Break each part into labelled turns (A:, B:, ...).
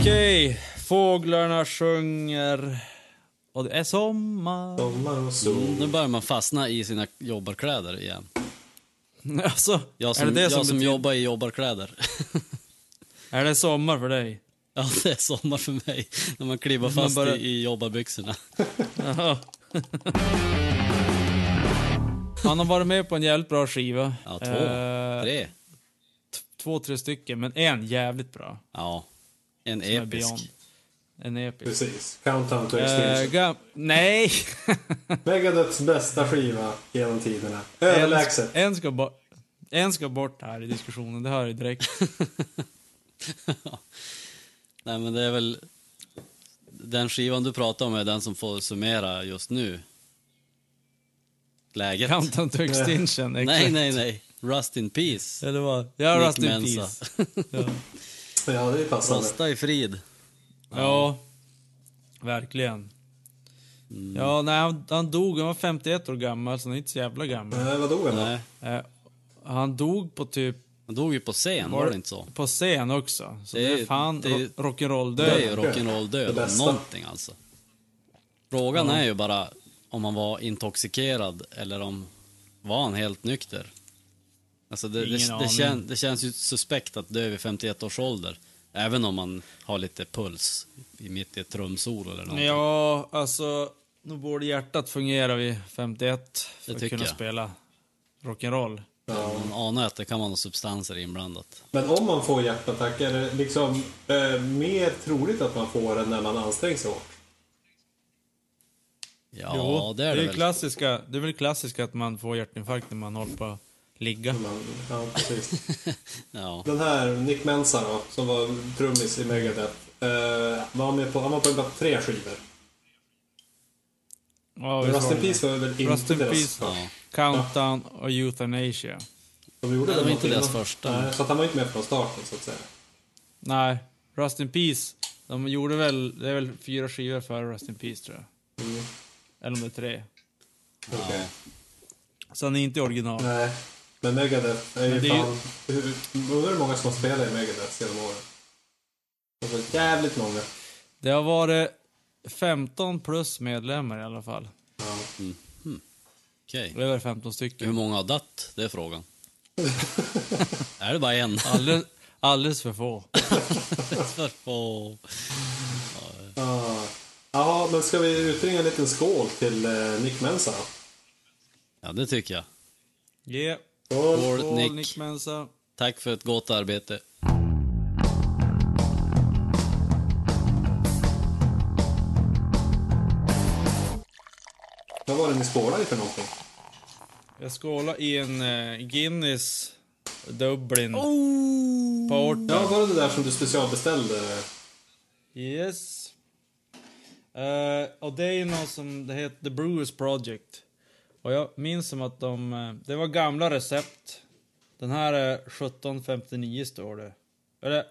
A: Okej, fåglarna sjunger och det är sommar.
B: Sommar och sol.
C: Nu börjar man fastna i sina jobbarkläder igen.
A: Alltså,
C: Jag som,
A: är det det
C: jag
A: som,
C: som
A: betyder-
C: jobbar i jobbarkläder.
A: Är det sommar för dig?
C: ja, det är sommar för mig. När man klibbar
A: Man
C: fast
A: bara-
C: i, i jobbarbyxorna.
A: Jaha. Han har varit med på en jävligt bra skiva.
C: Ja, två,
A: Eh,
C: tre.
A: Två, tre stycken, men en jävligt bra.
C: Ja. En
A: Som
C: episk.
A: En episk.
B: Precis. Countdown to
A: Eh,
B: extinction.
A: nej!
B: Megadeths bästa skiva genom tiderna.
A: en,
B: Överlägset.
A: en, ska bo- en ska bort här i diskussionen, det hör jag direkt.
C: Nej, men det är väl... Den skivan du pratar om är den som får summera just nu. Läget.
A: Countdown to extinction,
C: Nej,
A: exakt.
C: nej, nej. Rust in peace.
A: Eller vad? Ja,
C: Nick
A: Rust in
C: Mensa.
A: Peace. Ja.
B: Ja, det är passande.
C: Rosta i frid.
A: ja, verkligen.
C: Mm.
A: Ja, nej, han, han dog, han var 51 år gammal, så han är inte så jävla gammal.
B: Nej, vad dog han då?
C: Nej.
A: Eh, han dog på typ
C: Han dog ju på scen, var det inte så?
A: På scen också. Så
C: Det
A: det
C: är-
A: fan
C: det är-
A: ro- rock'n'roll
C: Det är ju
A: död.
C: rock'n'roll
B: Det
C: död om
B: bästa.
C: någonting alltså. Frågan är ju bara om han var intoxikerad eller om var han helt nykter. Alltså det, det, det, kän, det känns ju suspekt att dö vid 51 års ålder. Även om man har lite puls i mitt i ett trumsolo eller någonting.
A: Ja, alltså, nu borde hjärtat fungera vid 51 för
C: Det
A: att kunna
C: jag.
A: spela rock'n'roll.
C: Man anar att det kan vara några substanser inblandat.
B: Men om man får hjärtattack, är det liksom eh, mer troligt att man får det när man anstränger sig hårt?
C: Ja, det är det,
A: är
C: väl.
A: klassiska, det är väl klassiskt att man får hjärtinfarkt när man håller på att ligga.
B: Man, ja, precis.
C: Ja.
B: Den här Nick Mensa då, som var trummis i Megadeth. Eh, var med på, han var på bara tre skivor.
A: Ja,
B: Rust
A: var
B: in
A: det
B: Peace var väl inte
A: Rust in
B: deras
C: ja.
A: Countdown och Euthanasia.
B: De gjorde
C: Nej, det var inte deras första.
B: Nej, så att han var inte med från starten så att säga.
A: Nej, Rust in Peace. De gjorde väl, det är väl fyra skivor före Rust in Peace tror jag.
B: Mm.
A: Eller om det är tre.
B: Okej.
A: Så han är inte original.
B: Nej, men Megadeth är ju
A: Men det är ju-
B: fan... Hur, undrar hur många som har spelat i Megadeth genom åren? Det var jävligt många.
A: Det har varit 15 plus medlemmar i alla fall.
B: Ja.
C: Okej.
A: Över 15
C: Hur
A: stycken.
C: många har dött? Det är frågan. är det bara en?
A: Alldeles, alldeles för få.
C: För få.
B: Ah. Ja, men ska vi utringa en liten skål till eh, Nick Mensa?
C: Ja, det tycker jag.
A: Yeah.
B: Skål!
C: Skål,
A: Skål,
C: Nick.
A: Nick Mensa.
C: Tack för ett gott arbete.
B: Vad var det ni skålade i för någonting?
A: Jag skålar i en eh, Guinness Dublin
C: Oh!
A: Porter.
B: Ja, var det det där som du specialbeställde?
A: Yes. Eh, och det är något som det heter The Brewers Project. Och jag minns som att de, eh, det var gamla recept. Den här är 1759 står det. Eller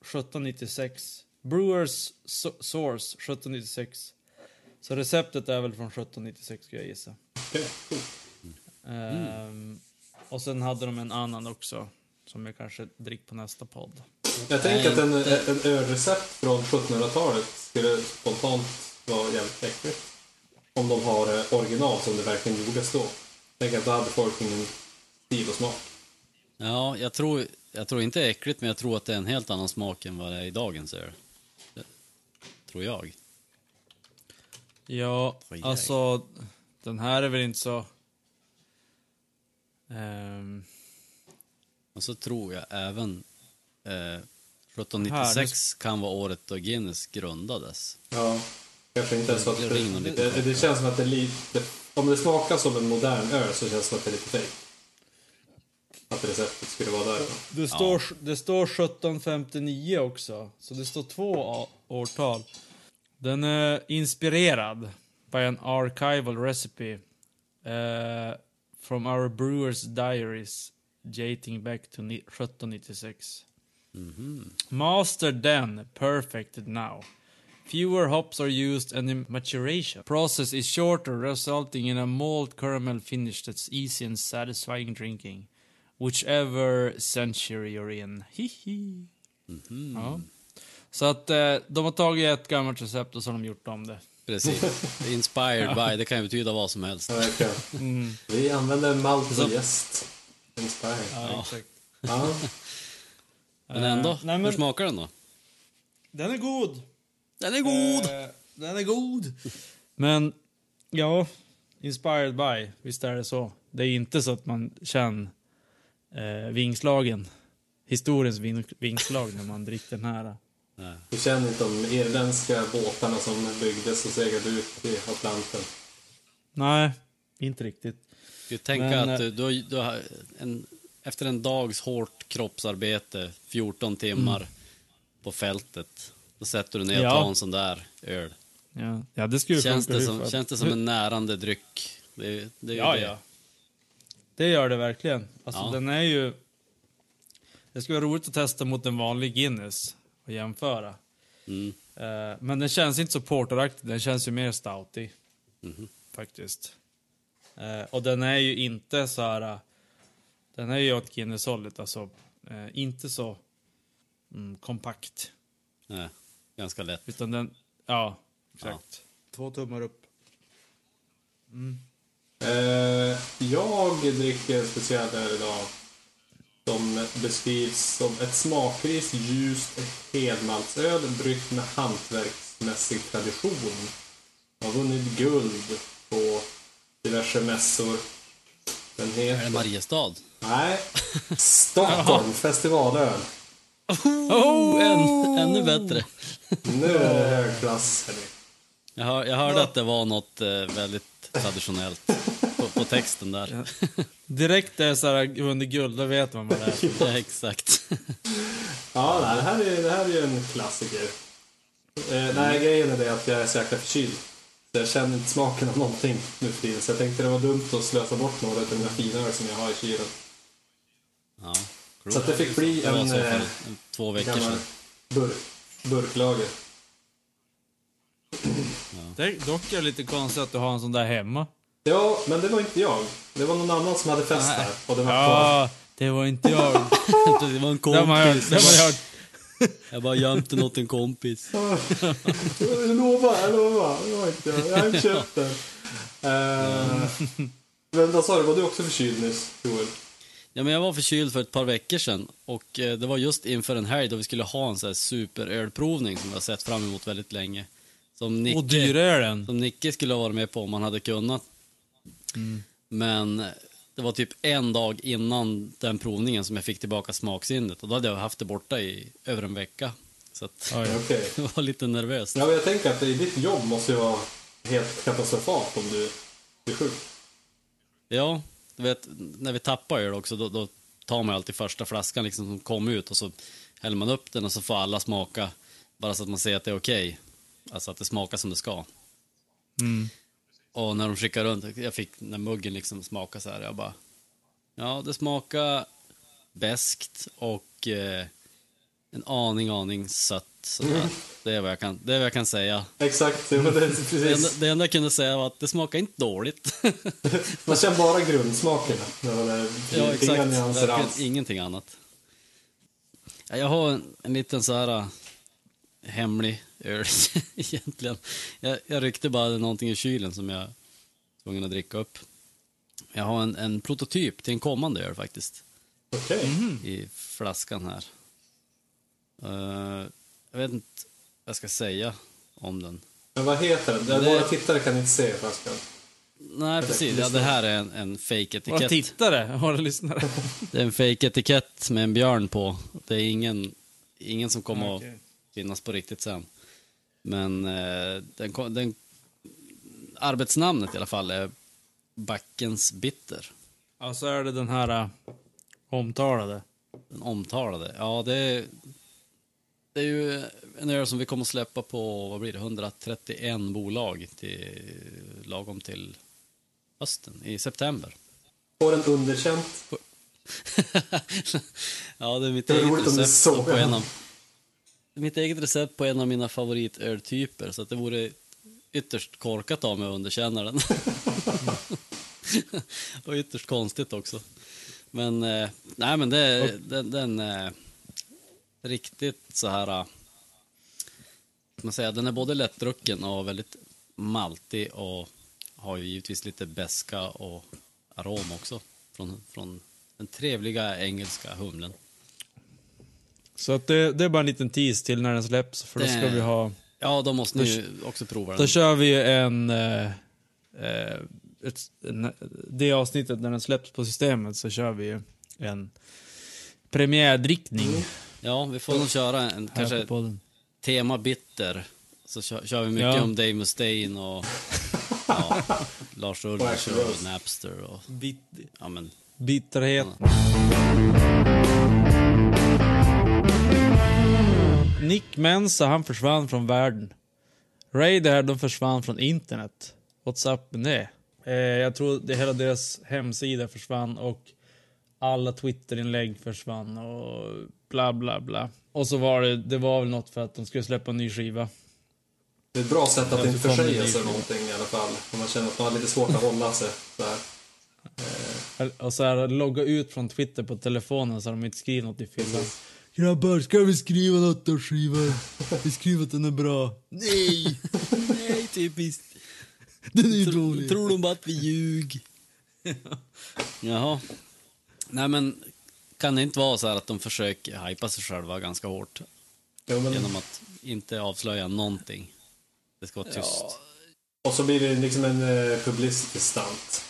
A: 1796. Brewers so- Source 1796. Så receptet är väl från 1796 skulle jag gissa.
B: Coolt.
A: Ehm, och sen hade de en annan också. Som jag kanske dricker på nästa podd.
B: Jag tänker att en, en ölrecept från 1700-talet skulle spontant vara jävligt äckligt. Om de har eh, original som det verkligen gjordes då. Tänk att då hade folk ingen stil och smak.
C: Ja, jag tror, jag tror inte det är äckligt, men jag tror att det är en helt annan smak än vad det är i dagens öl. Tror jag.
A: Ja, alltså den här är väl inte så... Ehm,
C: Och så tror jag även eh, 1796 kan vara året då Guinness grundades.
B: Ja. Kanske inte ens så att
C: Det
B: det, det, känns som att det är lite... Om det smakar som en modern öl så känns det som att det är lite fake. Att receptet skulle vara därifrån.
A: det, står, det står 1759 också, så det står två årtal. Den är inspirerad by an archival recipe eh, from our brewers diaries dating back to ni- 1796. Mastered then, perfected now. Fewer hops are used and the maturation process is shorter, resulting in a malt caramel finish that's easy and satisfying drinking. Whichever century you're in. Hihi. Ja. Så att eh, de har tagit ett gammalt recept och så har de gjort om det.
C: Precis. Inspired by, det kan ju betyda vad som helst.
B: Ja, verkligen.
A: Mm.
B: Vi använder malt och jäst. Inspired.
A: Ja, exakt.
B: Ja.
C: Men ändå,
A: Eh, nej, men-
C: hur smakar den då?
A: Den är god.
C: Den är god!
A: Eh, den är god. Men, ja, inspired by, visst är det så. Det är inte så att man känner eh, vingslagen, historiens ving, vingslag när man dricker den här.
C: Nej.
B: Du känner inte de irländska båtarna som byggdes och seglade ut i Atlanten?
A: Nej, inte riktigt.
C: Du tänker
A: Men,
C: att
A: eh,
C: du, du, har- en, efter en dags hårt kroppsarbete, 14 timmar på fältet, då sätter du ner och
A: Mm.
C: Tar en sån där öl.
A: Ja, ja det skulle
C: Känns
A: funka
C: det, som, känns det som en närande dryck? Det, det
A: Ja,
C: det.
A: ja. Det gör det verkligen. Alltså
C: Ja.
A: den är ju... Det skulle vara roligt att testa mot en vanlig Guinness och jämföra.
C: Mm.
A: Eh, men den känns inte så porteraktig, den känns ju mer stoutig.
C: Mhm.
A: Faktiskt. Eh, och den är ju inte så här... eh, Den är ju åt Guinness-hållet, alltså. Inte så mm, kompakt.
C: Nej, ganska lätt.
A: Utan den... Ja, exakt. Två tummar upp.
B: Eh, jag dricker en speciell öl idag som beskrivs som ett smakris ljust helmaltsöl bryggt med hantverksmässig tradition. Har vunnit guld på diverse mässor. Den
C: Är det
B: heter...
C: Mariestad?
B: Nej, Stockholm festivalöl.
C: Oh, än, ännu bättre.
B: Nu är det högklass.
C: Jag, hör, jag hörde att det var något eh, väldigt traditionellt på, på texten där.
A: Direkt när det är så här vunnit guld, då vet man vad det är.
C: Ja, exakt.
B: Ja, det här är, det här är ju en klassiker. Eh, nej, grejen är det att jag är så jäkla förkyld. Så jag känner inte smaken av någonting nu för tiden. Så jag tänkte det var dumt att slösa bort några av mina fina som jag har i kylen.
C: Ja,
B: Så att det fick bli
C: det var
B: en,
C: så för
B: eh,
C: en, två veckor sedan.
B: burk, burklager.
A: Det är dock är det lite konstigt att du har en sån där hemma.
B: Ja, men det var inte jag. Det var någon annan som hade fest
A: Nej.
B: där. Och det var kvar.
A: Ja, det var inte jag.
C: det var en
A: Det har man hört.
C: kompis.
A: Det har hört.
C: Jag bara gömt den åt en kompis.
B: Jag lovar, jag lovar. Det var inte jag. Jag har inte köpt den. Eh, men vad sa du, var du också förkyld nyss, Joel?
C: Ja, men jag var förkyld för ett par veckor sedan och eh, det var just inför en helg då vi skulle ha en sån här superölprovning som jag har sett fram emot väldigt länge. Som Nicke,
A: Och den.
C: som Nicke skulle ha varit med på om han hade kunnat. Men eh, det var typ en dag innan den provningen som jag fick tillbaka smaksinnet och då hade jag haft det borta i över en vecka. Så att
A: Ja, ja.
B: Okej.
C: jag var lite nervös.
B: Ja, men jag tänker att det i ditt jobb måste ju vara helt katastrofalt om du blir sjuk.
C: Ja, du vet, när vi tappar öl också, då, då tar man alltid första flaskan liksom som kom ut och så häller man upp den och så får alla smaka, bara så att man ser att det är okej. Alltså att det smakar som det ska.
A: Mm.
C: Och när de skickar runt, jag fick när muggen liksom smaka så här, jag bara, ja det smakar beskt och eh, en aning, aning sött. Sådär. Det, är vad jag kan, det är vad jag kan säga.
B: Exakt, det var det,
C: Det enda,
B: precis.
C: det enda jag kunde säga var att det smakar inte dåligt.
B: Man känner bara grundsmakerna.
C: Ja, exakt. Verkligen ingenting annat. Ja, Jag har en, en liten så här äh, hemlig öl egentligen. Jag, jag ryckte bara någonting i kylen som jag var tvungen att dricka upp. Jag har en, en prototyp till en kommande öl faktiskt.
B: Okej.
C: I flaskan här. Eh, jag vet inte vad jag ska säga om den.
B: Men vad heter den?
C: Det-
B: Våra tittare kan inte se flaskan.
C: Nej, precis. Ja, det här är en, en fake
A: Våra
C: etikett
A: tittare, våra lyssnare.
C: Det är en fake etikett med en björn på. Det är ingen, ingen som kommer
A: Okej.
C: att finnas på riktigt sen. Men eh, den, den, arbetsnamnet i alla fall är Backens Bitter.
A: Ja, så är det den här äh, omtalade.
C: Den omtalade. Ja, det är, det är ju en öl som vi kommer att släppa på, vad blir det, 131 bolag till, lagom till hösten, i september.
B: Får en underkänt.
C: ja, det är mitt
B: Det är
C: eget recept
B: sågar
C: på en
B: den.
C: av mitt eget recept på en av mina favoritöltyper så att det vore ytterst korkat av mig att underkänna den. och ytterst konstigt också. Men, eh, nej men det, den, den är riktigt så här, eh, man säger, den är både lättdrucken och väldigt maltig och har ju givetvis lite beska och arom också från, från den trevliga engelska humlen.
A: Så att det, det är bara en liten tease till när den släpps, för då ska
C: Det-
A: vi ha...
C: Ja, då måste ni ju också prova
A: Då
C: den.
A: kör vi en... Eh, eh, ett, en, det avsnittet när den släpps på systemet så kör vi en premiärdrickning
C: Ja, vi får nog köra en kanske tema bitter. Så kör, kör vi mycket
A: Ja.
C: om Dave Mustaine och ja, Lars Ulrich och. Napster och
A: Bit,
C: ja men
A: bitterhet. Nick Mensa, han försvann från världen. Radiohead, de försvann från internet. What's up med det? Eh, jag tror det hela deras hemsida försvann och alla Twitterinlägg försvann och bla bla bla. Och så var det, det var väl något för att de skulle släppa en ny skiva.
B: Det är ett bra sätt att inte försäga sig någonting i alla fall. Om man känner att man har lite svårt att hålla sig. Så här.
A: Och så här, logga ut från Twitter på telefonen så har de inte skrivit något i fyllan. Grabbar, ska vi skriva något om skivan? Vi skriver att den är bra. Nej!
C: nej typiskt.
A: Den är ju
C: Tror,
A: dålig.
C: tror de bara att vi ljug? Jaha. Nej men, kan det inte vara så här att de försöker hypa sig själva ganska hårt
B: Jo, men,
C: genom att inte avslöja någonting? Det ska vara tyst.
B: och så blir det liksom en uh, publicity stunt.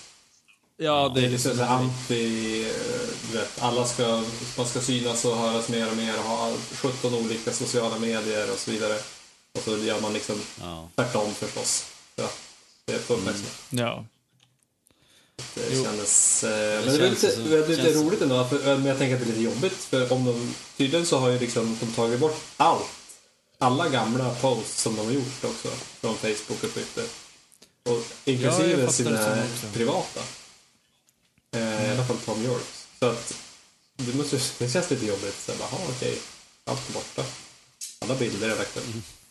A: Ja,
B: Det
A: det
B: är liksom så anti... eh, Du vet, alla ska, man ska synas och höras mer och mer och ha 17 olika sociala medier och så vidare. Och så gör man liksom
C: Ja.
B: tvärtom förstås. Ja, det är för uppmärksamhet.
A: Ja.
B: Det
A: Jo.
B: kändes... Eh, men det
C: känns
B: lite,
C: så-
B: det är lite
C: känns-
B: roligt ändå, för, men jag tänker att det är lite jobbigt. För om de... Tydligen så har ju liksom de tagit bort allt. Alla gamla posts som de har gjort också. Från Facebook och Twitter. Och
A: Ja,
B: inklusive
A: det
B: sina privata. Eh, I alla fall Tom Yorks. Så att... Det, måste, det känns lite jobbigt. Så bara, aha, okej. Allt är borta. Alla bilder är lagt upp.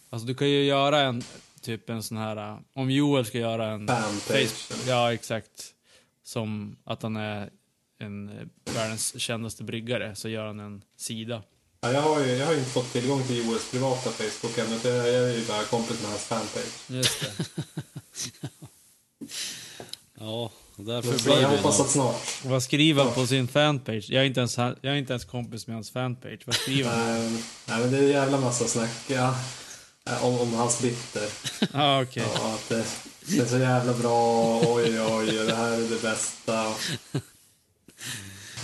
A: Alltså du kan ju göra en, typ en sån här, om Joel ska göra en
B: Fanpage.
A: Ja, exakt. Som att han är en eh, världens kändaste bryggare, så gör han en sida.
B: Ja, jag, har ju, jag har ju inte fått tillgång till Joels privata Facebook ännu. För jag, jag är ju bara kompis med hans fanpage.
A: Just det.
C: Ja, därför blir
B: jag
C: det
B: hoppas
C: nog...
B: att snart.
A: Vad skriver han på sin fanpage? Jag är inte ens, jag är inte ens kompis med hans fanpage. Vad skriver han?
B: Nej, men det är en jävla massa snack ja, eh, om, om hans bitter.
A: ah, okej.
B: Ja, att det, det är så jävla bra, oj, oj, det här är det bästa.
C: Det är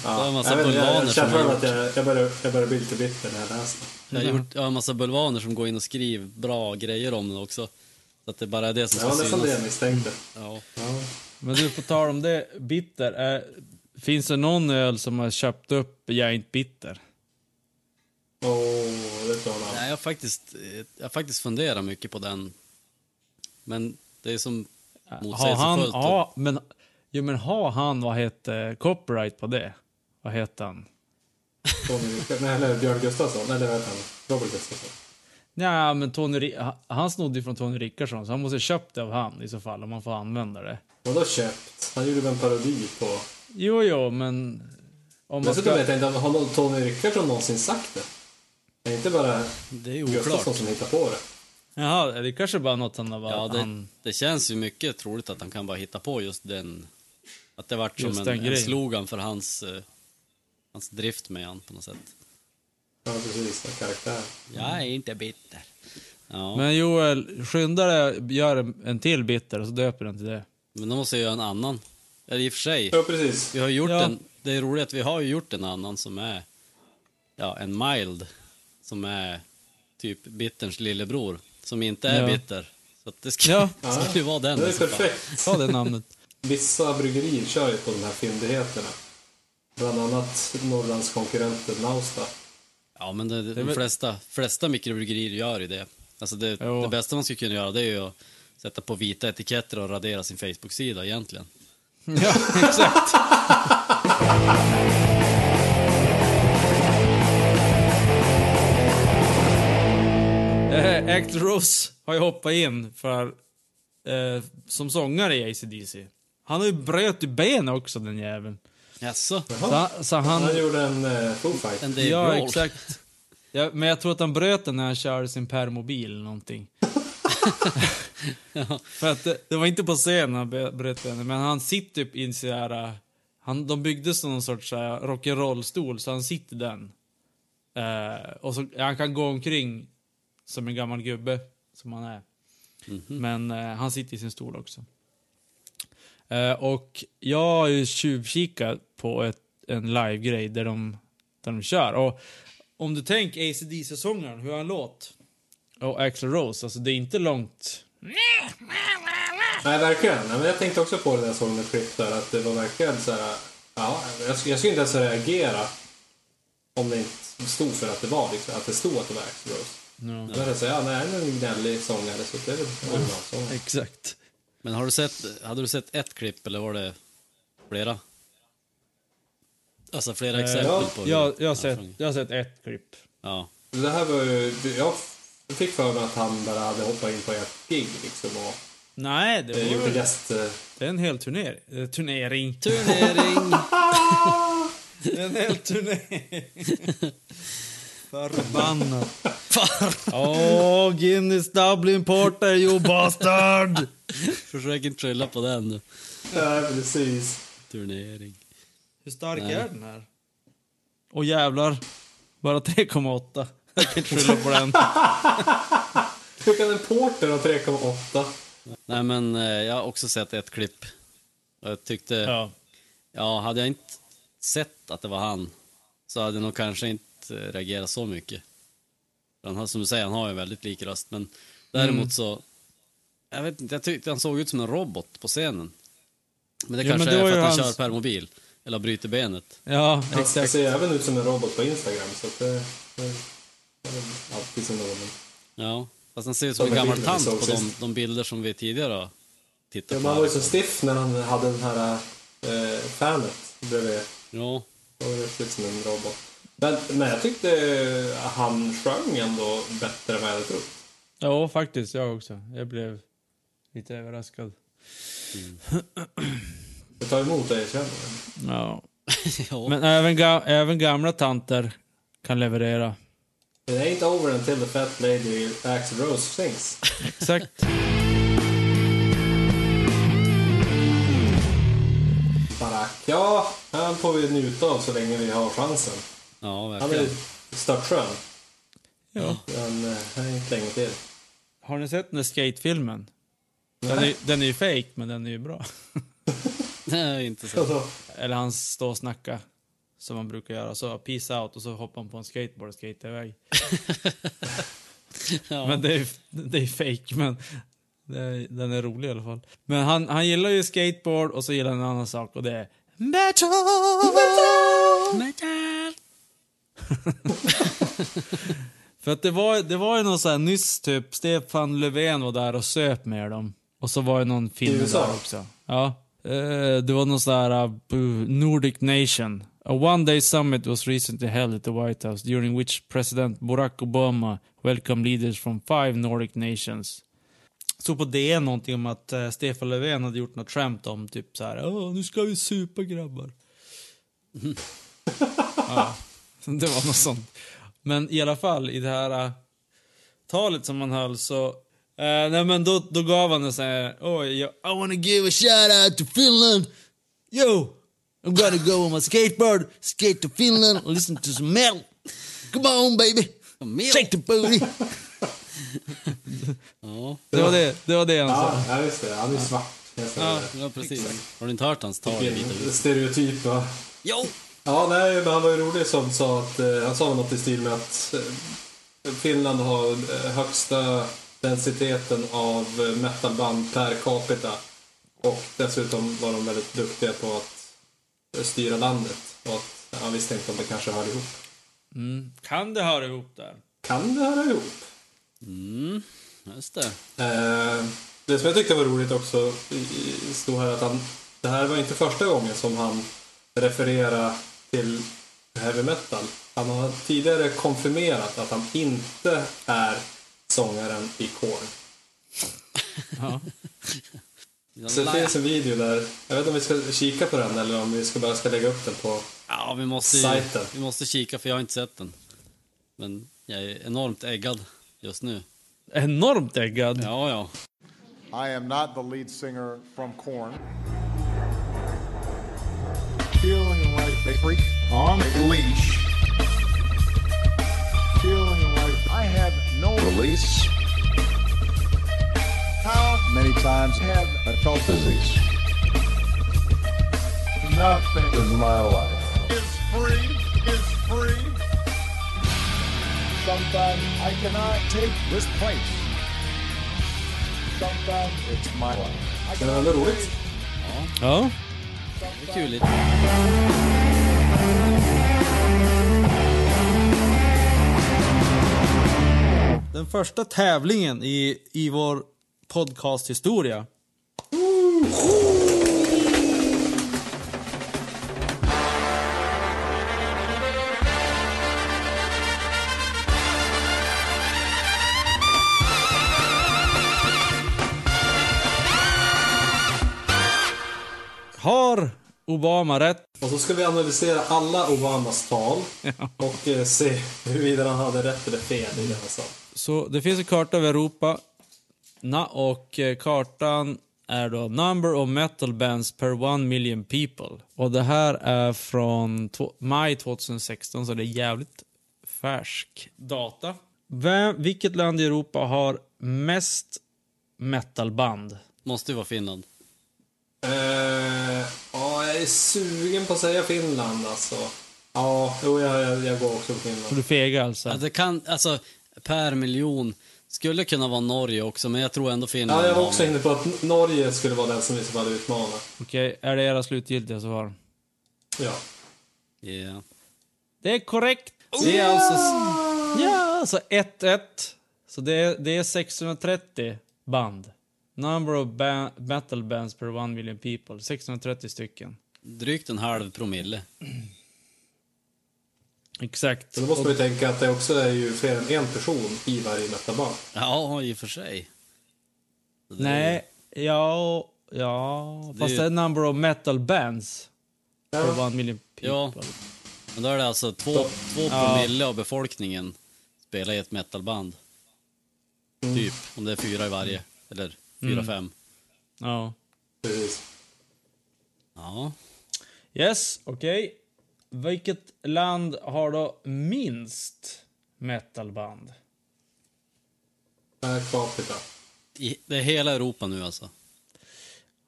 B: Ja,
C: en massa
B: jag, jag, jag
C: som
B: att jag, jag, börjar, jag börjar bli lite bitter när jag läser.
C: Jag har gjort jag har en massa bulvaner som går in och skriver bra grejer om den också. Så att det bara är det som
B: Det
C: ska
B: var nästan det jag
C: synas.
B: misstänkte.
C: Ja.
B: Ja.
A: Men du, på tal om det, bitter. Är, finns det någon öl som har köpt upp Jag är inte bitter?
B: Åh, det tror jag.
C: Nej, jag har faktiskt, jag har faktiskt funderat mycket på den. Men det är som motsägelsefullt.
A: ja, men, jo, men har han, vad heter copyright på det? Vad heter han?
B: Tony Nej, eller Björn Gustafsson. Eller vad heter han? Robert Gustafsson.
A: Ja, men Tony, han- snodde ju från Tony Rickardsson, så han måste ha köpt det av han i så fall, om man får använda det.
B: Vadå köpt? Han gjorde väl en parodi på...
A: Jo, jo, men... Om man
B: Dessutom
A: ska...
B: vet jag inte, har Tony Rickardsson någonsin sagt det? Det är inte bara
C: Det är
B: Gustafsson som hittar på det.
A: Jaha, det kanske bara något han har
C: Ja,
A: varit...
C: det,
A: Han...
C: det känns ju mycket troligt att han kan bara hitta på just den. Att det vart som en, en slogan för hans, eh, hans drift med han på något sätt.
B: Ja, precis. Karaktär.
C: Jag är inte bitter. Ja, men,
A: Men Joel, skynda dig, gör en, till bitter och så döper den till det.
C: då måste jag göra en annan. Eller i och för sig,
B: Ja, precis.
C: vi har gjort
A: Ja.
C: en, det är roligt att vi har gjort en annan som är, ja, en mild. Som är typ bitterns lillebror. Som inte är
A: Ja.
C: bitter. Så att det ska,
A: Ja.
C: ska ju vara den.
B: Det
C: i
B: är
C: så fall.
B: perfekt.
A: Ta det namnet.
B: Vissa bryggerier kör ju på de här fyndigheterna. Bland annat Norrlands konkurrenter Nausta.
C: Ja, men det,
A: är
C: de
A: väl-
C: flesta, flesta mikrobryggerier gör ju det. Alltså det,
A: Jo.
C: det bästa man skulle kunna göra det är ju att sätta på vita etiketter och radera sin Facebook-sida egentligen.
A: Ja, exakt. Eh, Axl Rose har ju hoppat in för, eh, som sångare i ACDC. Han har ju bröt i ben också, den jäveln.
C: Jaså?
A: Så, han- så han...
B: Han gjorde en uh, Foo Fight.
C: En Dave
A: Ja,
C: Grohl.
A: exakt. Ja, men jag tror att han bröt den när han körde sin permobil eller någonting. För att det, det var inte på scenen han bröt den, men han sitter typ i en sån här... äh, Han, de byggde som någon sorts äh, rock'n'roll-stol, så han sitter i den. Eh, och så, han kan gå omkring som en gammal gubbe, som han är. Men eh, han sitter i sin stol också. Eh, och jag har ju tjuvkikat på ett, en live-grej där de, där de kör. Och om du tänker AC/DC-sångaren, hur han låt. Och Axl Rose, alltså det är inte långt.
B: Nej, verkligen. Nej, men jag tänkte också på det när jag såg något klipp där, att det var verkligen så här... Ja, jag skulle inte ens reagera om det inte stod för att det var liksom, att det stod att det var Axl Rose.
A: Ja.
B: Men jag säger, ja, nej, men en gnällig sångare, så det är väl originalsångare.
A: Exakt.
C: Men har du sett, hade du sett ett klipp eller var det flera? Alltså flera exempel
A: ja,
C: på hur
A: jag, jag, har
C: han
A: sett, jag har sett ett klipp.
C: Ja.
B: Det här var ju... Jag fick för mig att han bara hade hoppat in på ett gig liksom och
A: Nej, det
B: eh, gjort
A: var
B: en gäst... eh,
A: det är en hel turner, eh, turnering.
C: Turnering!
A: Det är en hel turnering. Förbannat. Åh, Guinness Dublin Porter, you bastard!
C: Försök inte skylla på den nu.
B: Ja, precis.
C: Turnering.
A: Hur stark
C: Nej.
A: är den här? Åh jävlar. Bara 3,8. Jag kan inte skylla på den.
B: Hur kan en porter ha 3,8?
C: Nej men eh, jag har också sett ett klipp. Jag tyckte, ja.
A: Ja.
C: hade jag inte sett att det var han så hade jag nog kanske inte eh, reagerat så mycket. Han har, som du säger, han har ju en väldigt lik röst men däremot
A: Mm.
C: så, jag vet inte, jag tyckte han såg ut som en robot på scenen. Men det
A: Jo,
C: kanske
A: men det
C: är för att han
A: hans-
C: kör permobil. Eller bryter benet.
A: Ja,
B: Han
A: exakt.
B: ser även ut som en robot på Instagram, så att det... det det alltid sin ordning.
C: Ja, fast han ser ut som
B: Som
C: en gammal tant på de, de bilder som vi tidigare har
B: Ja,
C: tittat
B: man var ju
C: på.
B: så stiff när han hade den här eh, fanet bredvid.
C: Ja,
B: Det var ju riktigt som en robot. Men, men jag tyckte han sjöng ändå bättre än vad jag hade trott.
A: Ja, faktiskt. Jag också. Jag blev lite överraskad.
B: Det tar emot att erkänna.
A: Ja.
C: ja.
A: Men även, ga även gamla tanter kan leverera.
B: It ain't over until the fat lady Axl Rose sings.
A: Exakt.
B: Barack. Ja, han får vi njuta av så länge vi har chansen.
C: Ja,
B: Han är
C: verkligen.
B: störtskön.
A: Ja.
B: Men eh, han är inte länge till.
A: Har ni sett den där skatefilmen? Den är, den är ju fake, men den är ju bra.
C: Det är inte så.
B: Alltså,
A: Eller han står och snackar. Som man brukar göra. Så peace out och så hoppar han på en skateboard och skater iväg.
C: Ja.
A: Men det är, det är fake, men det är, den är rolig i alla fall. Men han, han gillar ju skateboard och så gillar han en annan sak och det är metal!
C: Metal!
A: För att det var, det var ju någon så här nyss typ, Stefan Löfven var där och söp med dem. Och så var det någon film där också. Ja. Eh, det var någon sån här uh, Nordic Nation. A one day summit was recently held at the White House during which President Barack Obama welcomed leaders from five Nordic nations. Så på det någonting om att eh, Stefan Löfven hade gjort något skämt om typ så här, nu ska vi supa grabbar. ja, det var något sånt. Men i alla fall, i det här äh, talet som han höll så... eh, nej men då, då gav han en sån här... Oj, jag, I wanna give a shout out to Finland! Yo! I'm gonna go on my skateboard, skate to Finland and listen to some metal! Come on baby! Shake the booty!
C: Ja,
A: Det var det, det, var det han sa.
B: ja, ja, just det. Han är svart.
A: Ja.
C: ja, precis. Har du inte hört hans tal i Vita
B: Vilken
C: huset?
B: stereotyp. Va?
C: Jo!
B: Ja, nej, men han var ju rolig som sa att, eh, han sa något i stil med att eh, Finland har eh, högsta densiteten av eh, metalband per capita. Och dessutom var de väldigt duktiga på att eh, styra landet. Och att han visste inte om det kanske hör ihop.
A: Mm. Kan det höra ihop där?
B: Kan det höra ihop?
C: Mm, just det.
B: Eh, det som jag tyckte var roligt också i- i- stod här att han, det här var inte första gången som han refererade till heavy metal. Han har tidigare konfirmerat att han inte är sångaren i Korn.
A: Ja.
B: Så det finns en video där. Jag vet inte om vi ska kika på den eller om vi ska bara ska lägga upp den på...
C: Ja, vi måste,
B: Sajten.
C: vi måste kika för jag har inte sett den. Men jag är enormt äggad just nu.
A: Enormt äggad.
C: Ja, ja.
D: I am not the lead singer from Korn. Feeling freak on a leash. Feeling like I have no release. How many times have I felt disease? Nothing in my life is free, is free. Sometimes I cannot take this place. Sometimes it's my life. I
B: Men det var ändå roligt.
A: Ja.
C: Det är kul.
A: Den första tävlingen i, i vår podcasthistoria. Har Obama rätt?
B: Och så ska vi analysera alla Obamas tal och eh, se huruvida han hade rätt eller fel i det han sa.
A: Så det finns en karta över Europa. Na, och eh, kartan är då Number of metal bands per one million people. Och det här är från maj 2016, så det är jävligt färsk data. Vem, vilket land i Europa har mest metalband?
C: Måste ju vara Finland.
B: Eh, ja, jag är sugen på att säga Finland alltså. Ja, jo, jag, jag, jag går också på
A: Så
B: Finland.
A: du fegar alltså?
C: Ja, det kan, alltså, per miljon. Skulle kunna vara Norge också, men jag tror ändå Finland
B: Ja, jag var också inne på att Norge skulle vara den som i så fall utmanar.
A: Okej, är det era slutgiltiga svar?
B: Ja.
C: Yeah.
A: Det är korrekt! Det är alltså... Ja, alltså 1-1. Så det är, det är 630 band. Number of ba- metal bands per one million people. 630 stycken.
C: Drygt en halv promille.
A: Exakt.
B: Så då måste man ju tänka att det också är ju fler än en person i varje metaband.
C: Ja, i och för sig. Det är-
A: Nej, ja, ja.
C: Det
A: Fast
C: är-
A: det är number of metal bands per
B: Ja.
A: one million people.
C: Ja. Men då är det alltså två, två
A: Ja.
C: promille av befolkningen spelar i ett metalband. Typ, om det är fyra i varje. Eller fyra, fem.
A: Ja.
B: Precis.
C: Ja.
A: Yes, okej. Vilket land har då minst metalband?
B: Per capita.
C: I, det är hela Europa nu alltså.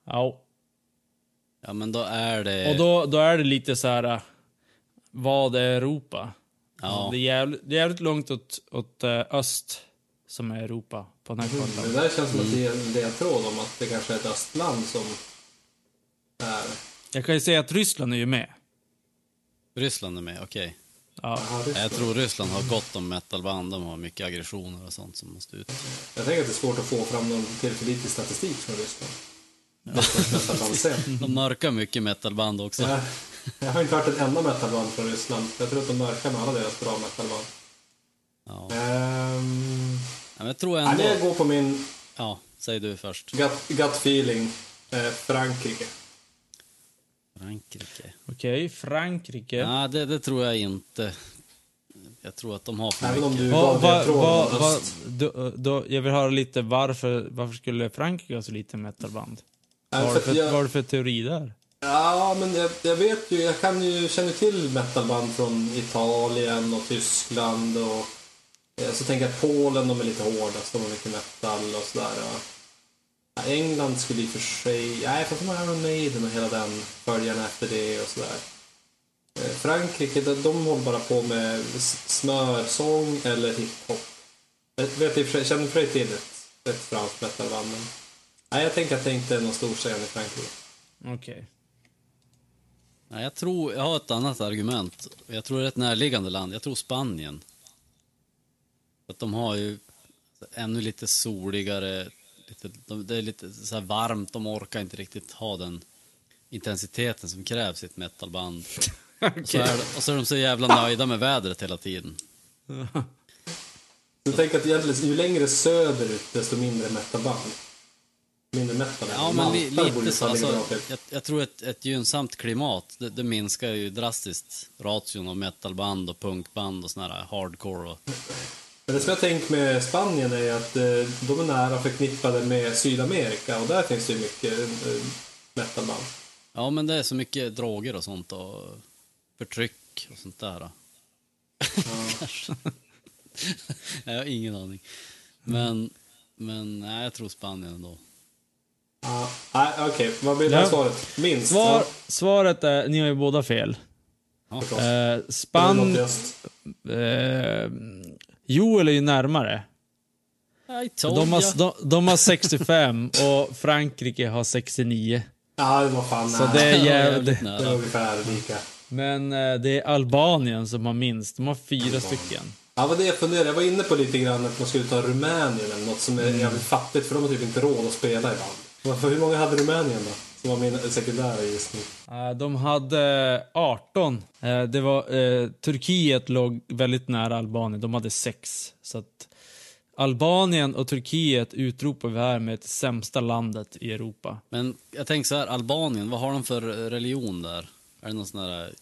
A: Ja.
C: Ja, men då är det...
A: Och då, då är det lite så här... äh, Vad är Europa?
C: Ja.
A: Det, är jävligt, det är jävligt långt åt, åt äh, öst som är Europa på den här
B: Det
A: kartan.
B: där känns som att det är en ledtråd om att det kanske är ett östland som är...
A: Jag kan ju säga att Ryssland är ju med.
C: Ryssland är med, okej.
A: Ja.
B: Ja, det är
C: Jag tror Ryssland har gott om metalband. De har mycket aggressioner och sånt som måste ut.
B: Jag tänker att det är svårt att få fram någon tillförlitlig statistik från Ryssland.
C: De mörkar mycket metalband också.
B: Jag, jag har inte hört ett enda metalband från Ryssland. Jag tror att de mörkar med alla deras bra metalband.
C: Ja.
B: Ehm,
C: Ja, men jag tror
B: ja, men jag
C: ändå...
B: går på min
C: Ja, säg du först.
B: gut, gut feeling. Eh, Frankrike.
C: Frankrike.
A: Okej, Frankrike.
C: Nej, det, det tror jag inte. Jag tror att de har för
B: Även om
C: mycket.
B: du
A: Va,
B: gav
A: va, va, va,
B: öst.
A: då, då, jag vill höra lite varför, varför skulle Frankrike ha så lite metalband?
B: Nej,
A: Vad är det
B: att
A: för, teori där?
B: Ja, men jag, jag vet ju, jag kan ju, känner till metalband från Italien och Tyskland och så tänker jag att Polen, de är lite hårdast, de har mycket metal och sådär. England skulle i och för sig, nej fast de har Iron Maiden och hela den följarna efter det och sådär. Eh, Frankrike, de, de håller bara på med smörsång eller hiphop. Jag vet i och för sig, känner för dig till ett, ett franskt metalband men nej, jag tänker att det inte är någon stor scen i Frankrike.
A: Okej.
C: Nej, jag tror... Jag har ett annat argument. Jag tror det är ett närliggande land. Jag tror Spanien. Att de har ju ännu lite soligare... Lite, de, det är lite så här varmt. De orkar inte riktigt ha den intensiteten som krävs i ett metalband. Och, så är, och så är de så jävla nöjda med vädret hela tiden.
B: Du tänker att egentligen, ju längre söderut, desto mindre metalband. Mindre metal.
C: Ja, men li, lite så. Alltså, jag, jag tror ett, ett gynnsamt klimat, det, det minskar ju drastiskt ration av metalband och punkband och såna här hardcore. Och,
B: Men det som jag tänkt med Spanien är att eh, de är nära förknippade med Sydamerika och där finns det ju mycket eh, metalband.
C: ja, men det är så mycket droger och sånt och förtryck och sånt där. Kanske. jag har ingen aning. Men, men nej, jag tror Spanien ändå.
B: Ja, nej, okej. Vad blir det
A: Ja.
B: svaret? Minst?
A: Svar,
B: Ja,
A: svaret är, ni har ju båda fel.
C: Ja.
A: Eh, Span... Eh, Joel är ju närmare. De har, de, de har 65 och Frankrike har 69.
B: Ja, det var fan
A: Så
B: nära.
A: det är jävligt...
C: jävligt
B: Det är
C: nära.
B: ungefär lika.
A: Men eh, det är Albanien som har minst. De har fyra stycken.
B: Ja, vad det jag funderade. Jag var inne på lite grann att man skulle ta Rumänien eller något som är
A: Mm.
B: jävligt fattigt för de har typ inte råd att spela i band. Varför, hur många hade Rumänien då? Som var min sekundära gissning.
A: Eh, De hade 18. Eh, Det var, eh, Turkiet låg väldigt nära Albanien. De hade 6. Så att Albanien och Turkiet utropar vi här med ett sämsta landet i Europa.
C: Men jag tänker så här, Albanien, vad har de för religion där? Är det någon sån här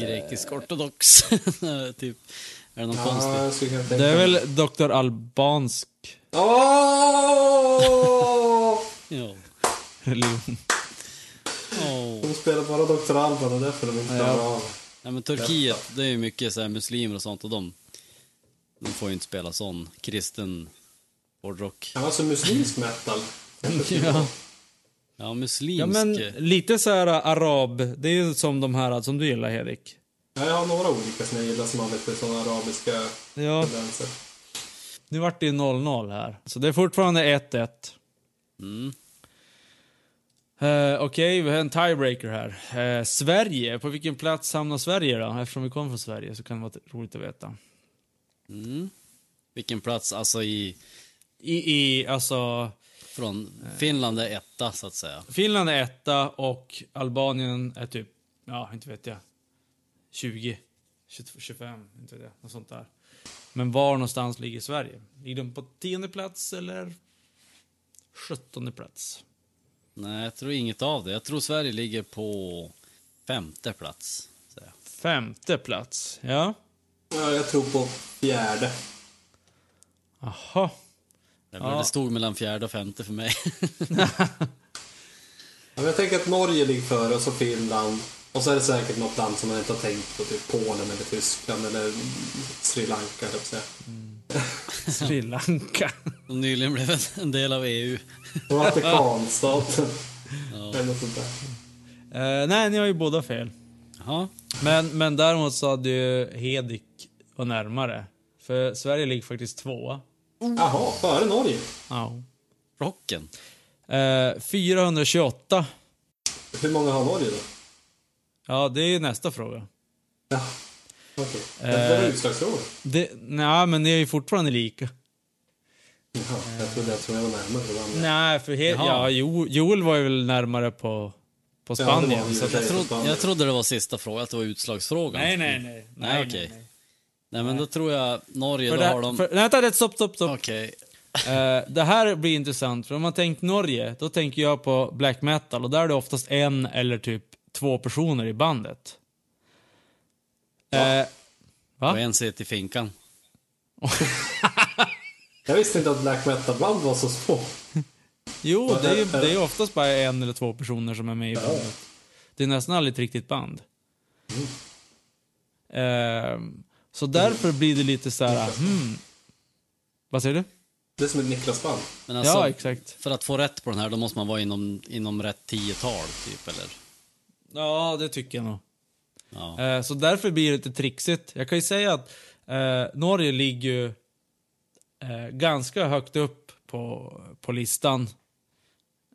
C: grekisk ortodox? typ, är det någon
B: Ja,
C: konstig?
A: Det är väl Dr. Albansk
B: Åh!
C: Ja.
A: religion.
B: De spelar bara Dr. Alban och därför de inte klarar av.
C: Nej, men Turkiet, det är ju mycket så här muslimer och sånt och de, de får ju inte spela sån kristen hårdrock.
B: Ja, alltså muslimsk metal.
A: Ja.
C: Ja, muslimsk.
A: ja, men lite så här arab. Det är ju som de här som du gillar, Hedik.
B: Ja, jag har några olika som jag gillar som har lite sådana arabiska
A: Ja,
B: tendenser.
A: nu vart det ju 0-0 här. Så det är fortfarande 1-1.
C: Mm.
A: Uh, Okej, vi har en tiebreaker här. Eh, Sverige, på vilken plats hamnar Sverige då? Eftersom vi kommer från Sverige så kan det vara roligt att veta.
C: Mm. Vilken plats, alltså i,
A: I, i alltså,
C: från Finland är etta så att säga.
A: Finland är etta och Albanien är typ, ja, inte vet jag, 20, 22, 25, inte vet jag, något sånt där. Men var någonstans ligger Sverige? Ligger de på tionde plats eller sjuttonde plats?
C: Nej, jag tror inget av det. Jag tror Sverige ligger på femte plats.
A: Femte plats, ja.
B: Ja, jag tror på fjärde.
A: Aha.
C: Det,
A: Ja.
C: det stod mellan fjärde och femte för mig.
B: Ja, men jag tänker att Norge ligger före och så Finland. Och så är det säkert något land som man inte har tänkt på, typ Polen eller Tyskland eller Sri Lanka, jag säga.
A: Sri Lanka.
C: Och nyligen blev en- del av EU.
B: Vatikanstaten.
C: Ja.
B: Eller sånt där.
A: Eh, nej, ni har ju båda fel.
C: Jaha.
A: Men, men däremot så hade ju Hedik var närmare. För Sverige ligger faktiskt tvåa.
B: Jaha, före Norge?
A: Ja.
C: Rocken.
A: Eh, 428.
B: Hur många har Norge då?
A: Ja, det är ju nästa fråga.
B: Ja, okej. Det var
A: Eh.
B: utslagsfråga.
A: Det, nej, men ni är ju fortfarande lika.
B: Jaha, jag trodde jag, tror jag var närmare det.
A: Nej, för he- ja, jo, Joel var ju väl närmare på, på
B: Ja, det
A: Spanien.
B: ju
A: så att.
C: Jag, trodde, jag trodde det var sista frågan, att det var utslagsfrågan.
A: nej, nej, nej.
C: Nej, okej. Nej, men då tror jag Norge,
A: För
C: då
A: det,
C: har de...
A: för, nej, vänta, det- stopp, stopp, stopp.
C: Okej.
A: Eh, det här blir intressant, för om man tänker Norge, då tänker jag på black metal och där är det oftast en eller typ två personer i bandet. Eh,
C: Och
A: va?
C: en ser till finkan.
B: Jag visste inte att black metal-band var så små.
A: Jo, det är ju det är oftast bara en eller två personer som är med i bandet. Det är nästan aldrig ett riktigt band. Eh, så därför blir det lite så här, hmm. Vad säger du?
B: Det är som ett Niklas-band.
C: Alltså,
A: ja, exakt.
C: för att få rätt på den här, då måste man vara inom, inom rätt tiotal, typ, eller?
A: Ja, det tycker jag nog.
C: Ja.
A: Eh, så därför blir det lite trixigt. Jag kan ju säga att eh, Norge ligger ju eh, ganska högt upp på, på listan.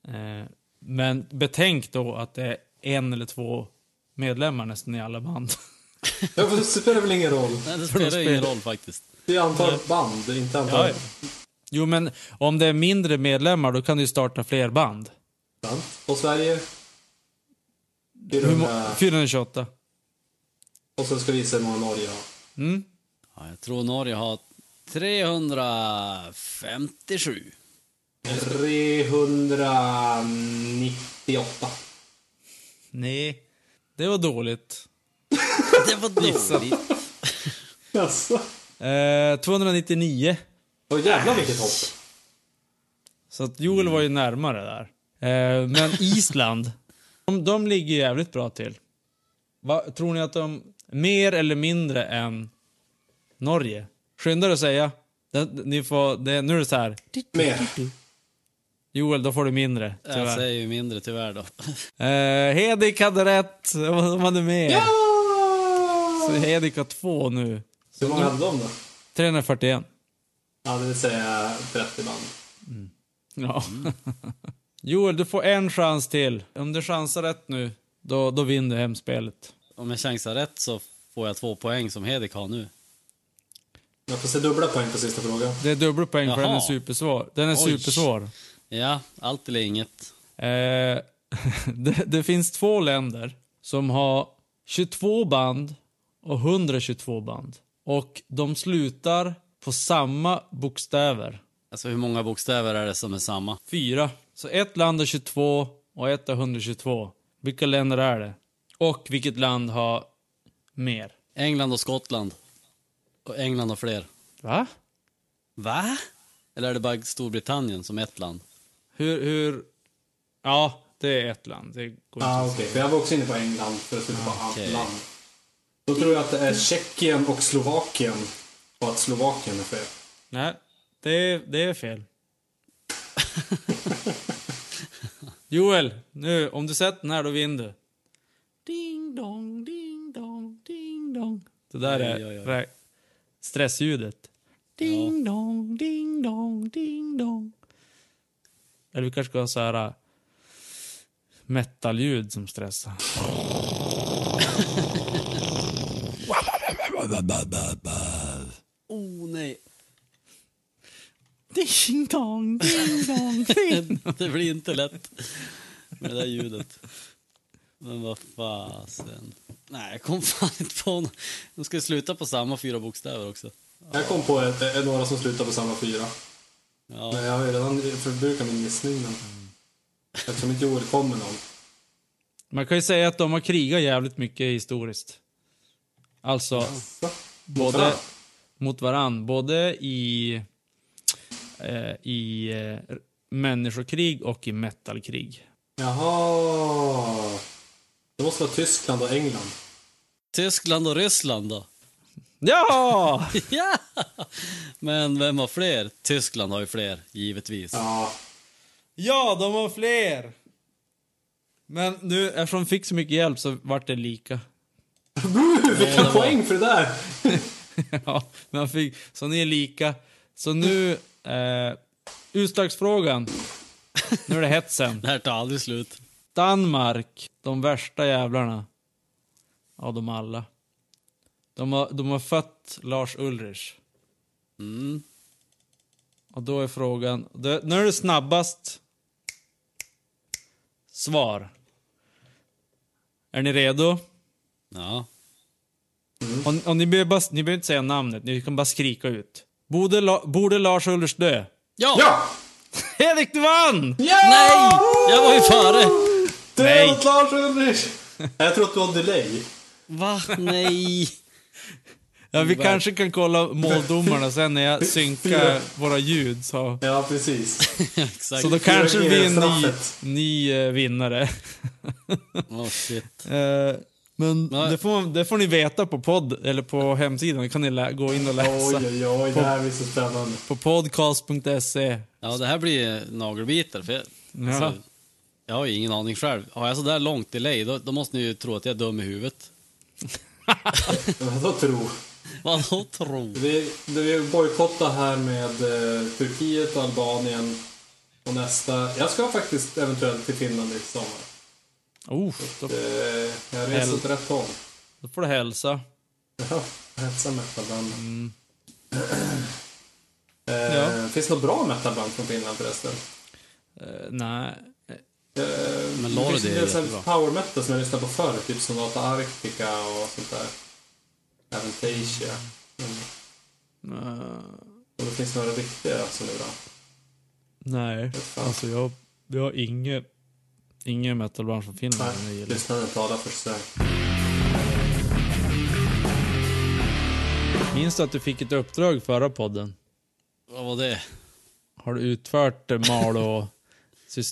A: Eh, men betänk då att det är en eller två medlemmar nästan i alla band.
B: Ja, för det spelar väl ingen roll.
C: Nej, det spelar ingen roll faktiskt.
B: Det är antalet band, inte antalet
A: Jo, men om det är mindre medlemmar då kan du ju starta fler band.
B: Och Sverige?
A: Hur
B: 400...
A: må- 428.
B: Och så ska vi se hur många Norge har.
A: Mm.
C: Ja, jag tror Norge har 357.
B: 398.
A: Nej, det var dåligt.
C: Det var dåligt.
B: Jaså?
A: Eh, 299.
B: Åh jävlar vilket hopp.
A: Så att Joel var ju närmare där. Eh, men Island, de, de ligger jävligt bra till. Va, tror ni att de mer eller mindre än Norge? Skynda dig att säga. Det, ni får, det, nu är det så här.
B: Mer.
A: Joel, då får du mindre.
C: Jag
A: Tyvärr.
C: säger ju mindre tyvärr då.
A: Eh, Hedik hade rätt. De hade mer.
B: Ja!
A: Så Hedik har två nu.
B: Hur många hade de då?
A: 341.
B: Ja, det vill säga 30 band.
A: Ja. Joel, du får en chans till. Om du chansar rätt nu, då, då vinner du hem spelet.
C: Om jag chansar rätt så får jag två poäng som Hedik har nu.
B: Jag får se dubbla poäng på sista frågan.
A: Det är dubbla poäng för
C: Jaha.
A: den är supersvår. Den är
C: Oj.
A: supersvår.
C: Ja, allt eller inget.
A: Eh, det, det finns två länder som har 22 band och 122 band. Och de slutar på samma bokstäver.
C: Alltså hur många bokstäver är det som är samma?
A: Fyra. Så ett land har 22 och ett har 122. Vilka länder är det? Och vilket land har mer?
C: England och Skottland. Och England har fler.
A: Va?
C: Va? Eller är det bara Storbritannien som ett land?
A: Hur, hur... Ja, det är ett land. Det går inte
B: ah, okej.
A: säga.
B: För jag var också inne på England för att sluta på
C: Okej.
B: okay. land. Då tror jag att det är Tjeckien och Slovakien. Och att Slovakien är fel.
A: Nej, det är, det är fel. Joel, nu, om du sätter den här då vinner du. Ding dong, ding dong, ding dong. Det där är
C: Oj, oj, oj.
A: rä- stressljudet. Ding dong, ding dong, ding dong. Eller vi kanske ska ha så här äh, metalljud som stressar.
C: Oh nej.
A: Ding dong, ding dong, ding
C: det blir inte lätt med det där ljudet. Men vad fasen. Nej, jag kom fan inte på något. De ska sluta på samma fyra bokstäver också.
B: Jag kom på ett, ett, några som slutar på samma fyra.
C: Ja,
B: Men jag har ju redan förbrukat min gissning. Men... Eftersom inte Joel kom med någon.
A: Man kan ju säga att de har krigat jävligt mycket historiskt. Alltså,
B: Så.
A: både
B: varandra?
A: mot varann. Både i, eh, i eh, människokrig och i metalkrig.
B: Jaha. Det måste vara Tyskland och England.
C: Tyskland och Ryssland då?
A: Ja!
C: ja! Men vem har fler? Tyskland har ju fler, givetvis.
B: Ja.
A: ja, de har fler! Men nu, eftersom de fick så mycket hjälp så vart det lika.
B: Vilka poäng för det där!
A: ja, men han fick, så ni är lika. Så nu, eh, utslagsfrågan. Nu är det hetsen.
C: Det här tar aldrig slut.
A: Danmark, de värsta jävlarna av dem alla. De har, de har fött Lars Ulrich.
C: Mm.
A: Och då är frågan, det, när är det snabbast svar? Är ni redo?
C: Ja.
A: Och, och ni, behöver bara, ni behöver inte säga namnet, ni kan bara skrika ut. Borde, La, borde Lars Ulrich dö?
C: Ja!
B: Ja!
A: Erik, du vann!
B: ja!
C: Nej! Jag var ju före!
B: Det
A: Nej.
B: var Lars Ulrich! Jag tror att du har delay.
C: Va? Nej!
A: Ja, vi kanske kan kolla måldomarna sen när jag synkar våra ljud. Så,
B: Ja, precis.
C: Exakt.
A: så då kanske det blir en ny, ny eh, vinnare.
C: Oh shit.
A: Eh, men
C: Nej.
A: det får, det får ni veta på podd, eller på hemsidan. Kan ni lä- gå in och läsa.
B: Oj, oj, oj. Det här blir så spännande.
A: På podcast.se.
C: Ja, det här blir nagelbitar. För jag,
A: Ja.
C: alltså, jag har ju ingen aning själv. Har jag så där långt delay, då, då måste ni ju tro att jag är dum i huvudet.
B: Vadå tro?
C: Vadå tro?
B: Vi, vi bojkottar här med eh, Turkiet och Albanien. Och nästa... Jag ska faktiskt eventuellt till Finland i sommar.
A: Oh, då,
B: Eh, jag reser åt rätt håll.
A: då får du hälsa.
B: Ja, hälsa metalband. Eh,
A: Ja.
B: Finns det något bra metalband från Finland förresten?
A: Eh, nej.
B: Eh,
C: Men
B: det
C: Lordi är
B: del sån här
C: jättebra.
B: power metal som jag lyssnade på förr, typ Sonata Arctica och sånt där. Avantasia. Mm.
A: Eh,
B: finns några riktiga som är bra.
A: Nej, alltså jag, vi har inget, ingen metalband från Finland som jag gillar.
B: lyssnaren talar för sig.
A: Minns du att du fick ett uppdrag förra podden?
C: Vad var det?
A: Har du utfört Malå?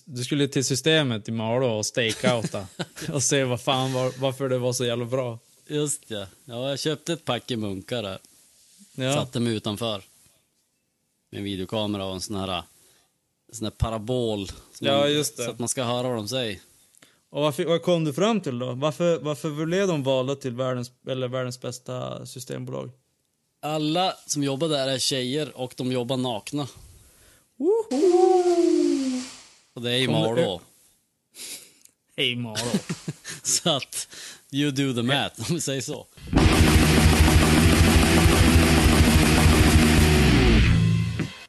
A: Du skulle till systemet i Malå och stakeouta och se vad fan var, varför det var så jävla bra.
C: Just ja. ja jag köpte ett packe munkar där.
A: Ja,
C: Satte mig utanför. Med en videokamera och en sån här, en sån här parabol.
A: Ja,
C: man-
A: just det.
C: Så att man ska höra vad de säger.
A: och vad, fi- vad kom du fram till då? Varför, varför blev de valda till världens, eller världens bästa systembolag?
C: Alla som jobbar där är tjejer och de jobbar nakna. Och det är
A: Kommer-
C: Malå.
A: Hej Malå.
C: Så att, you do the math, om vi säger så.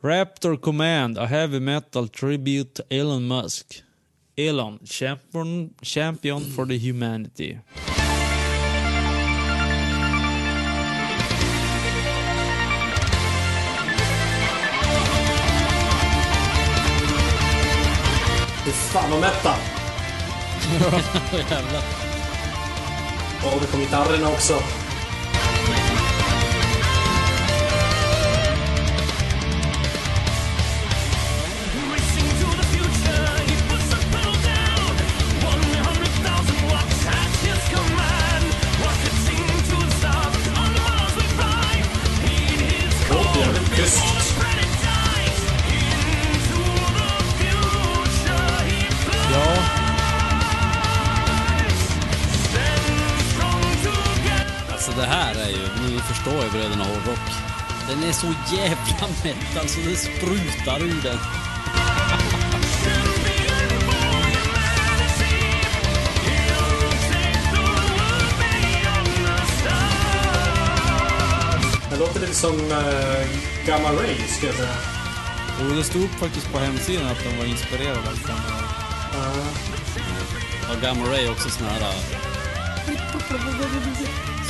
A: Raptor Command, a heavy metal tribute to Elon Musk. Elon, champion, champion for the humanity.
B: Fy fan vad mätta!
C: Åh, jävlar.
B: Och det kom gitarrerna också.
C: Jävla metal så det sprutar ur den.
B: Det låter lite som uh, Gamma Ray, ska jag säga.
A: och det stod faktiskt på hemsidan att de var inspirerade av Gamma Ray.
C: Och Gamma Ray också såna här... äh,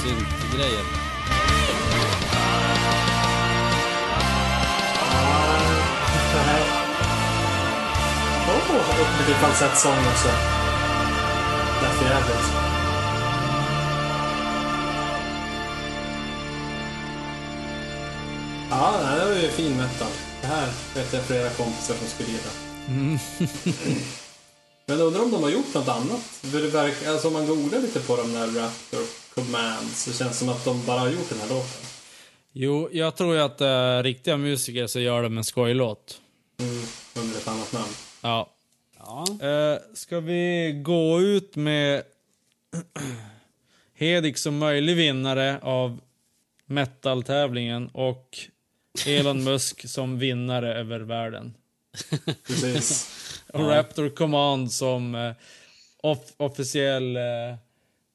C: Syntgrejer.
B: Upp lite falsettsång också. Det är för jävligt. Ja, det var ju fin metal. Det här vet jag flera kompisar som skulle gilla. Men undrar om de har gjort något annat? För det verkar, alltså om man googlar lite på de där Raptor Commands så känns det som att de bara har gjort den här låten.
A: Jo, jag tror ju att det är riktiga musiker som gör det med en skojlåt.
B: Mm, under ett annat namn.
A: Ja.
C: Ja.
A: Eh, ska vi gå ut med Hedik som möjlig vinnare av metal-tävlingen och Elon Musk som vinnare över världen.
B: Precis.
A: Och Raptor Command som eh, off- officiell eh,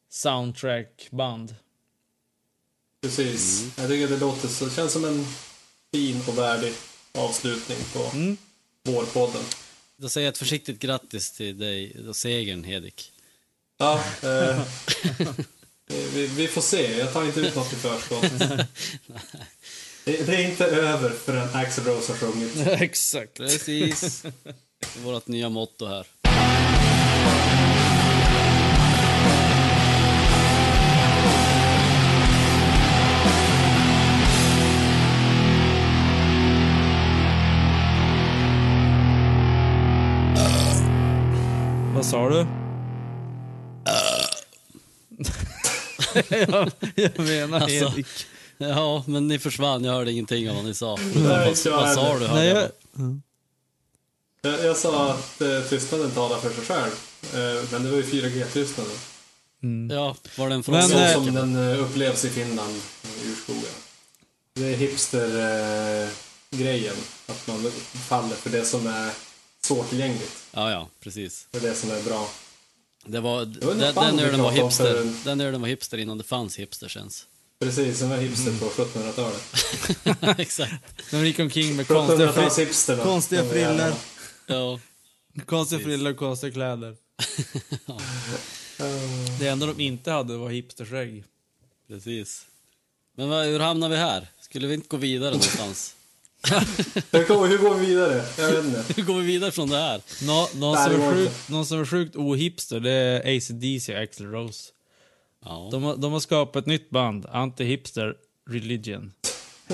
A: soundtrack-band.
B: Precis. Jag tycker det låter så, det känns som en fin och värdig avslutning på
A: Mm.
B: vårpodden.
C: Då säger jag ett försiktigt grattis till dig och segern, Hedik.
B: Ja, eh, vi, vi får se. Jag tar inte ut något i förskott. Det, det är inte över förrän Axel Rose har sjungit.
A: Exakt.
C: Precis. Vårt nya motto här.
A: Vad sa du? jag, jag menar
C: Alltså,
A: Hedik.
C: Ja, men ni försvann. Jag hörde ingenting av vad ni sa.
B: Nej,
C: vad,
B: inte jag
C: vad sa
B: heller.
C: du?
A: Nej, jag,
C: jag.
B: Jag, jag sa att eh, tystnaden talar för sig själv. Eh, men det var ju 4G-tystnaden.
C: Ja, var det en fråga?
A: Men,
B: Så
A: eh,
B: som den eh, upplevs i Finland, i urskogen. Det är hipster-grejen. att man faller för det som är svårtillgängligt.
C: Ja, ja, precis.
B: För det som är bra.
C: Det var,
B: var
C: den, den ölen var hipster.
B: för en-
C: Den ölen var hipster innan det fanns hipsters ens.
B: Precis, som var hipster på 1700-talet.
C: Exakt.
A: de gick omkring med konstiga,
B: 1700-tals
A: fri,
B: hipster.
A: konstiga frillor.
C: Ja,
A: konstiga frillor och konstiga kläder. Det enda de inte hade var hipsterskägg.
C: precis. Men vad, hur hamnar vi här? Skulle vi inte gå vidare någonstans?
B: Hur går, hur går vi vidare? Jag vet inte.
C: Hur går vi vidare från det här?
A: Nå, någon,
B: Nej,
A: som
B: det
A: är
B: går
A: sjukt, någon som är sjukt ohipster, det är AC/DC och Axl Rose.
C: Ja.
A: De, har- de har skapat ett nytt band, Anti-Hipster Religion.